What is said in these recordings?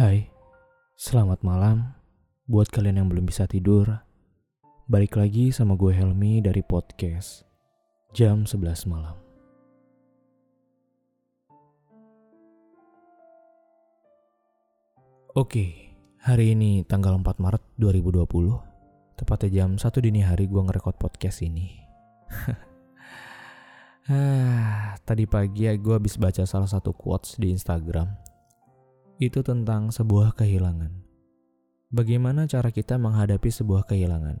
Hai, selamat malam buat kalian yang belum bisa tidur. Balik lagi sama gue Helmi dari podcast Jam 11 malam. Oke, hari ini tanggal 4 Maret 2020, tepatnya jam 1 dini hari gue ngerekord podcast ini. ah, tadi pagi ya gue habis baca salah satu quotes di Instagram itu tentang sebuah kehilangan. Bagaimana cara kita menghadapi sebuah kehilangan?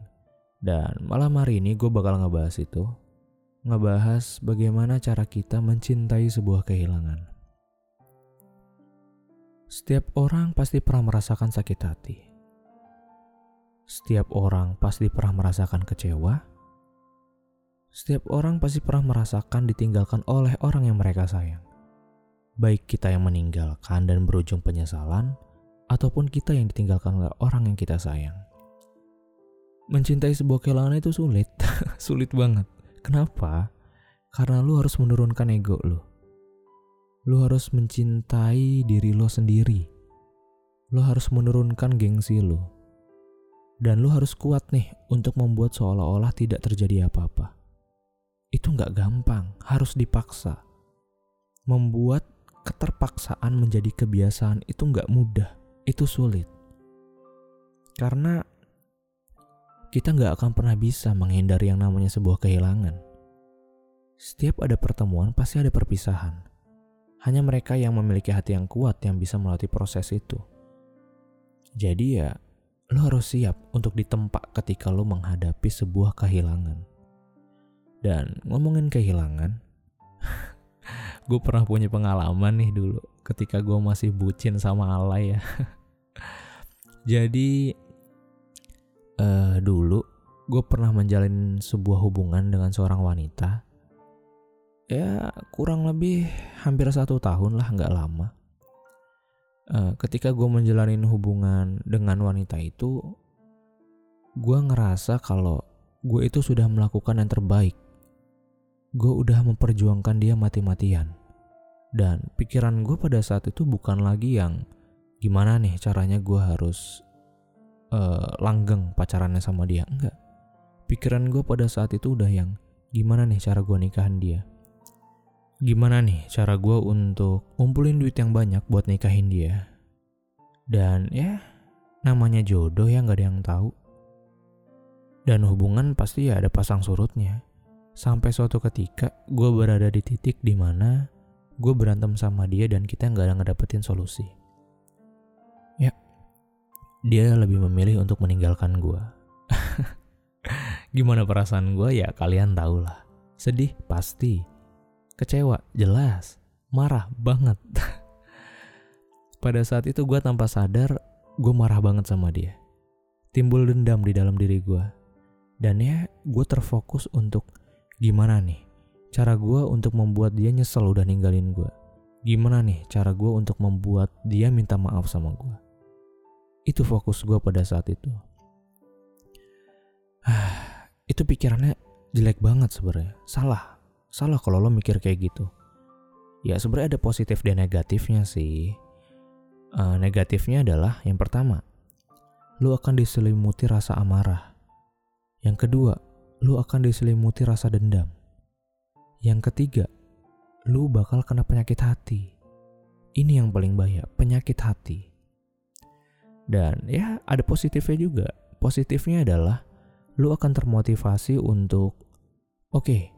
Dan malam hari ini gue bakal ngebahas itu. Ngebahas bagaimana cara kita mencintai sebuah kehilangan. Setiap orang pasti pernah merasakan sakit hati. Setiap orang pasti pernah merasakan kecewa. Setiap orang pasti pernah merasakan ditinggalkan oleh orang yang mereka sayang baik kita yang meninggalkan dan berujung penyesalan, ataupun kita yang ditinggalkan oleh orang yang kita sayang. Mencintai sebuah kehilangan itu sulit, sulit banget. Kenapa? Karena lu harus menurunkan ego lu. Lu harus mencintai diri lo sendiri. Lu harus menurunkan gengsi lu. Dan lu harus kuat nih untuk membuat seolah-olah tidak terjadi apa-apa. Itu nggak gampang, harus dipaksa. Membuat keterpaksaan menjadi kebiasaan itu nggak mudah, itu sulit. Karena kita nggak akan pernah bisa menghindari yang namanya sebuah kehilangan. Setiap ada pertemuan pasti ada perpisahan. Hanya mereka yang memiliki hati yang kuat yang bisa melalui proses itu. Jadi ya, lo harus siap untuk ditempa ketika lo menghadapi sebuah kehilangan. Dan ngomongin kehilangan, gue pernah punya pengalaman nih dulu ketika gue masih bucin sama alay ya. Jadi uh, dulu gue pernah menjalin sebuah hubungan dengan seorang wanita. Ya kurang lebih hampir satu tahun lah nggak lama. Uh, ketika gue menjalani hubungan dengan wanita itu, gue ngerasa kalau gue itu sudah melakukan yang terbaik. Gue udah memperjuangkan dia mati-matian. Dan pikiran gue pada saat itu bukan lagi yang gimana nih caranya gue harus uh, langgeng pacarannya sama dia. Enggak. Pikiran gue pada saat itu udah yang gimana nih cara gue nikahin dia. Gimana nih cara gue untuk ngumpulin duit yang banyak buat nikahin dia. Dan ya namanya jodoh ya nggak ada yang tahu. Dan hubungan pasti ya ada pasang surutnya. Sampai suatu ketika gue berada di titik di mana gue berantem sama dia dan kita nggak ada ngedapetin solusi. Ya, dia lebih memilih untuk meninggalkan gue. Gimana perasaan gue ya kalian tau lah. Sedih pasti. Kecewa jelas. Marah banget. Pada saat itu gue tanpa sadar gue marah banget sama dia. Timbul dendam di dalam diri gue. Dan ya gue terfokus untuk gimana nih cara gue untuk membuat dia nyesel udah ninggalin gue? Gimana nih cara gue untuk membuat dia minta maaf sama gue? Itu fokus gue pada saat itu. itu pikirannya jelek banget sebenarnya. Salah. Salah kalau lo mikir kayak gitu. Ya sebenarnya ada positif dan negatifnya sih. Uh, negatifnya adalah yang pertama, lo akan diselimuti rasa amarah. Yang kedua, lo akan diselimuti rasa dendam. Yang ketiga, lu bakal kena penyakit hati. Ini yang paling bahaya, penyakit hati. Dan ya ada positifnya juga. Positifnya adalah lu akan termotivasi untuk oke, okay,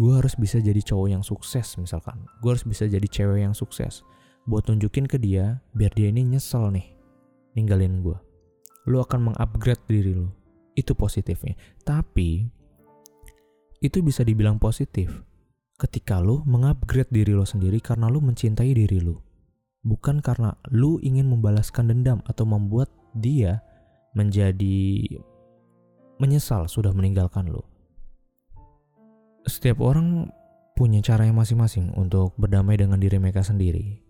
gue harus bisa jadi cowok yang sukses misalkan. Gue harus bisa jadi cewek yang sukses. Buat tunjukin ke dia biar dia ini nyesel nih ninggalin gue. Lu akan mengupgrade diri lu. Itu positifnya. Tapi itu bisa dibilang positif ketika lo mengupgrade diri lo sendiri karena lo mencintai diri lo. Bukan karena lo ingin membalaskan dendam atau membuat dia menjadi menyesal sudah meninggalkan lo. Setiap orang punya caranya masing-masing untuk berdamai dengan diri mereka sendiri.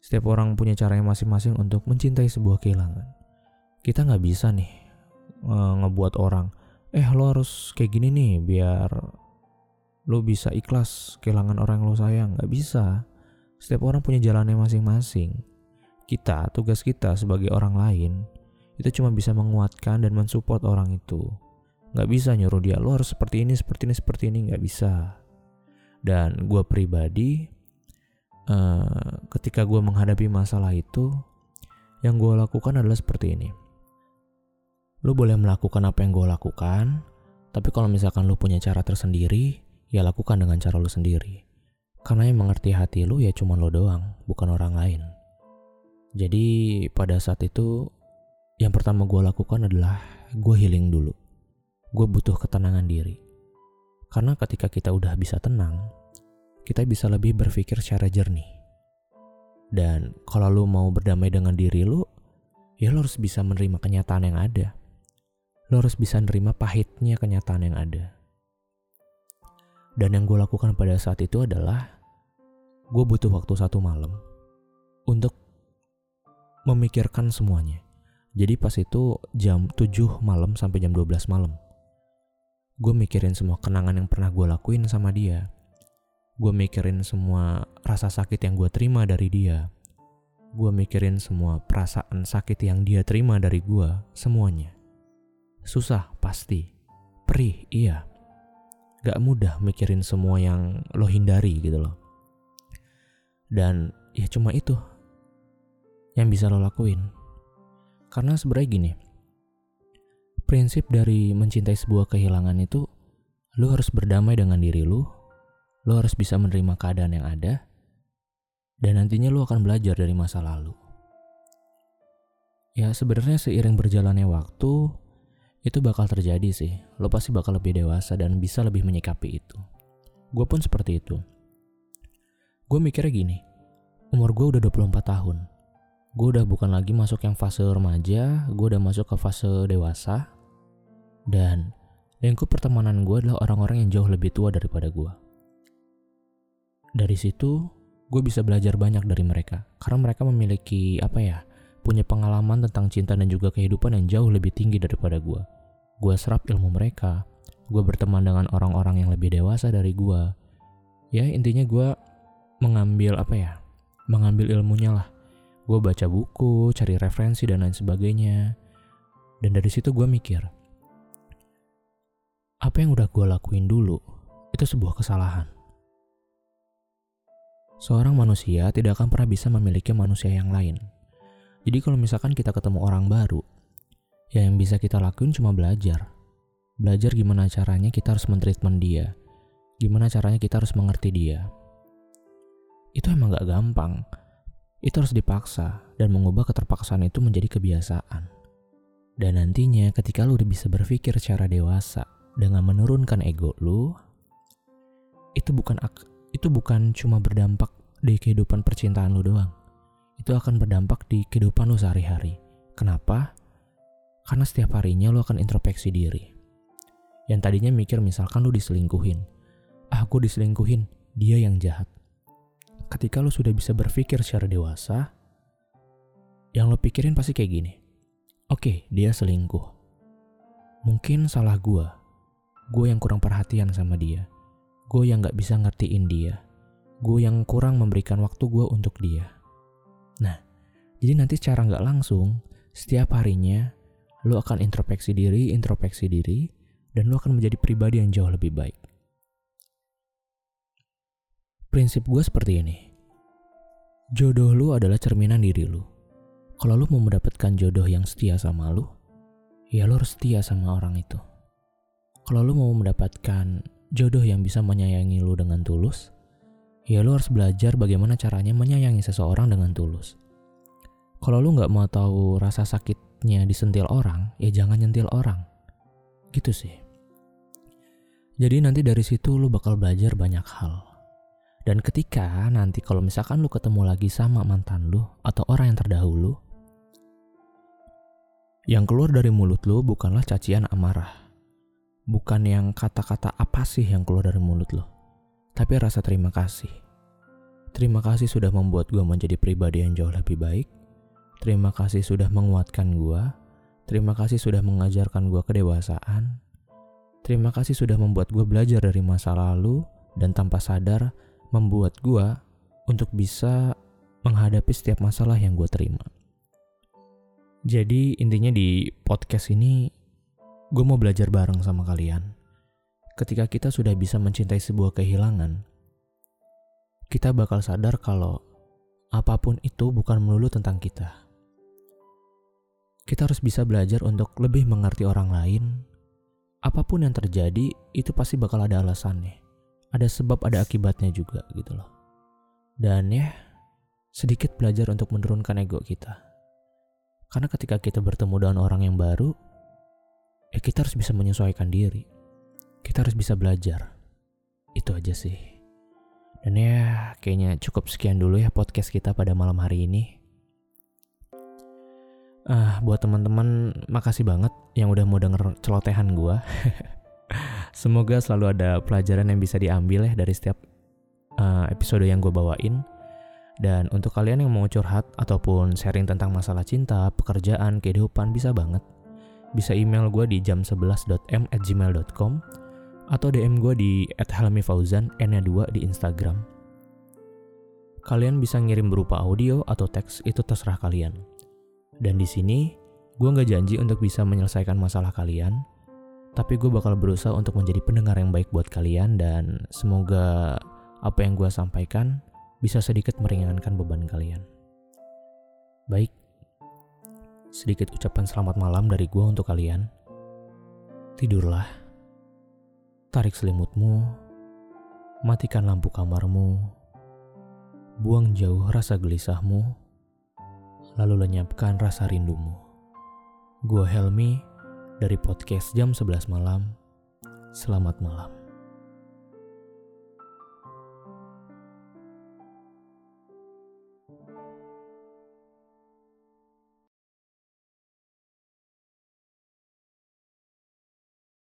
Setiap orang punya caranya masing-masing untuk mencintai sebuah kehilangan. Kita nggak bisa nih ngebuat orang, eh lo harus kayak gini nih biar lo bisa ikhlas kehilangan orang yang lo sayang. Gak bisa. Setiap orang punya jalannya masing-masing. kita, tugas kita sebagai orang lain, itu cuma bisa menguatkan dan mensupport orang itu. Gak bisa nyuruh dia, lo harus seperti ini, seperti ini, seperti ini, gak bisa. Dan gue pribadi, uh, ketika gue menghadapi masalah itu, yang gue lakukan adalah seperti ini. Lo boleh melakukan apa yang gue lakukan, tapi kalau misalkan lo punya cara tersendiri, ya lakukan dengan cara lo sendiri. Karena yang mengerti hati lo ya cuma lo doang, bukan orang lain. Jadi pada saat itu yang pertama gue lakukan adalah gue healing dulu. Gue butuh ketenangan diri. Karena ketika kita udah bisa tenang, kita bisa lebih berpikir secara jernih. Dan kalau lu mau berdamai dengan diri lu, ya lu harus bisa menerima kenyataan yang ada. Lu harus bisa menerima pahitnya kenyataan yang ada. Dan yang gue lakukan pada saat itu adalah gue butuh waktu satu malam untuk memikirkan semuanya. Jadi pas itu jam 7 malam sampai jam 12 malam. Gue mikirin semua kenangan yang pernah gue lakuin sama dia. Gue mikirin semua rasa sakit yang gue terima dari dia. Gue mikirin semua perasaan sakit yang dia terima dari gue, semuanya. Susah, pasti. Perih, iya. Gak mudah mikirin semua yang lo hindari gitu loh. Dan ya cuma itu yang bisa lo lakuin. Karena sebenarnya gini, prinsip dari mencintai sebuah kehilangan itu, lo harus berdamai dengan diri lo, lo harus bisa menerima keadaan yang ada, dan nantinya lo akan belajar dari masa lalu. Ya sebenarnya seiring berjalannya waktu, itu bakal terjadi sih. Lo pasti bakal lebih dewasa dan bisa lebih menyikapi itu. Gue pun seperti itu. Gue mikirnya gini, umur gue udah 24 tahun gue udah bukan lagi masuk yang fase remaja, gue udah masuk ke fase dewasa. Dan lingkup pertemanan gue adalah orang-orang yang jauh lebih tua daripada gue. Dari situ, gue bisa belajar banyak dari mereka. Karena mereka memiliki, apa ya, punya pengalaman tentang cinta dan juga kehidupan yang jauh lebih tinggi daripada gue. Gue serap ilmu mereka. Gue berteman dengan orang-orang yang lebih dewasa dari gue. Ya, intinya gue mengambil, apa ya, mengambil ilmunya lah gue baca buku, cari referensi dan lain sebagainya. Dan dari situ gue mikir, apa yang udah gue lakuin dulu itu sebuah kesalahan. Seorang manusia tidak akan pernah bisa memiliki manusia yang lain. Jadi kalau misalkan kita ketemu orang baru, ya yang bisa kita lakuin cuma belajar. Belajar gimana caranya kita harus mentreatment dia. Gimana caranya kita harus mengerti dia. Itu emang gak gampang itu harus dipaksa dan mengubah keterpaksaan itu menjadi kebiasaan. Dan nantinya ketika lu udah bisa berpikir secara dewasa dengan menurunkan ego lu, itu bukan itu bukan cuma berdampak di kehidupan percintaan lu doang. Itu akan berdampak di kehidupan lu sehari-hari. Kenapa? Karena setiap harinya lu akan introspeksi diri. Yang tadinya mikir misalkan lu diselingkuhin. Ah, aku diselingkuhin, dia yang jahat ketika lo sudah bisa berpikir secara dewasa, yang lo pikirin pasti kayak gini. Oke, dia selingkuh. Mungkin salah gue. Gue yang kurang perhatian sama dia. Gue yang gak bisa ngertiin dia. Gue yang kurang memberikan waktu gue untuk dia. Nah, jadi nanti secara gak langsung, setiap harinya, lo akan introspeksi diri, introspeksi diri, dan lo akan menjadi pribadi yang jauh lebih baik. Prinsip gue seperti ini. Jodoh lu adalah cerminan diri lu. Kalau lu mau mendapatkan jodoh yang setia sama lu, ya lu harus setia sama orang itu. Kalau lu mau mendapatkan jodoh yang bisa menyayangi lu dengan tulus, ya lu harus belajar bagaimana caranya menyayangi seseorang dengan tulus. Kalau lu nggak mau tahu rasa sakitnya disentil orang, ya jangan nyentil orang. Gitu sih. Jadi nanti dari situ lu bakal belajar banyak hal. Dan ketika nanti kalau misalkan lu ketemu lagi sama mantan lu atau orang yang terdahulu, yang keluar dari mulut lu bukanlah cacian amarah. Bukan yang kata-kata apa sih yang keluar dari mulut lu, tapi rasa terima kasih. Terima kasih sudah membuat gue menjadi pribadi yang jauh lebih baik. Terima kasih sudah menguatkan gue. Terima kasih sudah mengajarkan gue kedewasaan. Terima kasih sudah membuat gue belajar dari masa lalu dan tanpa sadar membuat gue untuk bisa menghadapi setiap masalah yang gue terima. Jadi intinya di podcast ini gue mau belajar bareng sama kalian. Ketika kita sudah bisa mencintai sebuah kehilangan, kita bakal sadar kalau apa pun itu bukan melulu tentang kita. Kita harus bisa belajar untuk lebih mengerti orang lain. Apa pun yang terjadi, itu pasti bakal ada alasannya. Ada sebab, ada akibatnya juga gitu loh. Dan ya, sedikit belajar untuk menurunkan ego kita. Karena ketika kita bertemu dengan orang yang baru, ya kita harus bisa menyesuaikan diri. Kita harus bisa belajar. Itu aja sih. Dan ya, kayaknya cukup sekian dulu ya podcast kita pada malam hari ini. Ah, buat teman-teman makasih banget yang udah mau denger celotehan gue. Semoga selalu ada pelajaran yang bisa diambil ya dari setiap uh, episode yang gue bawain. Dan untuk kalian yang mau curhat ataupun sharing tentang masalah cinta, pekerjaan, kehidupan bisa banget. Bisa email gue di jam11.m@gmail.com atau DM gue di @helmifauzan n2 di Instagram. Kalian bisa ngirim berupa audio atau teks itu terserah kalian. Dan di sini, gue nggak janji untuk bisa menyelesaikan masalah kalian, tapi gue bakal berusaha untuk menjadi pendengar yang baik buat kalian dan semoga apa yang gue sampaikan bisa sedikit meringankan beban kalian. Baik, sedikit ucapan selamat malam dari gue untuk kalian. Tidurlah, tarik selimutmu, matikan lampu kamarmu, buang jauh rasa gelisahmu lalu lenyapkan rasa rindumu. Gua Helmi dari podcast jam 11 malam. Selamat malam.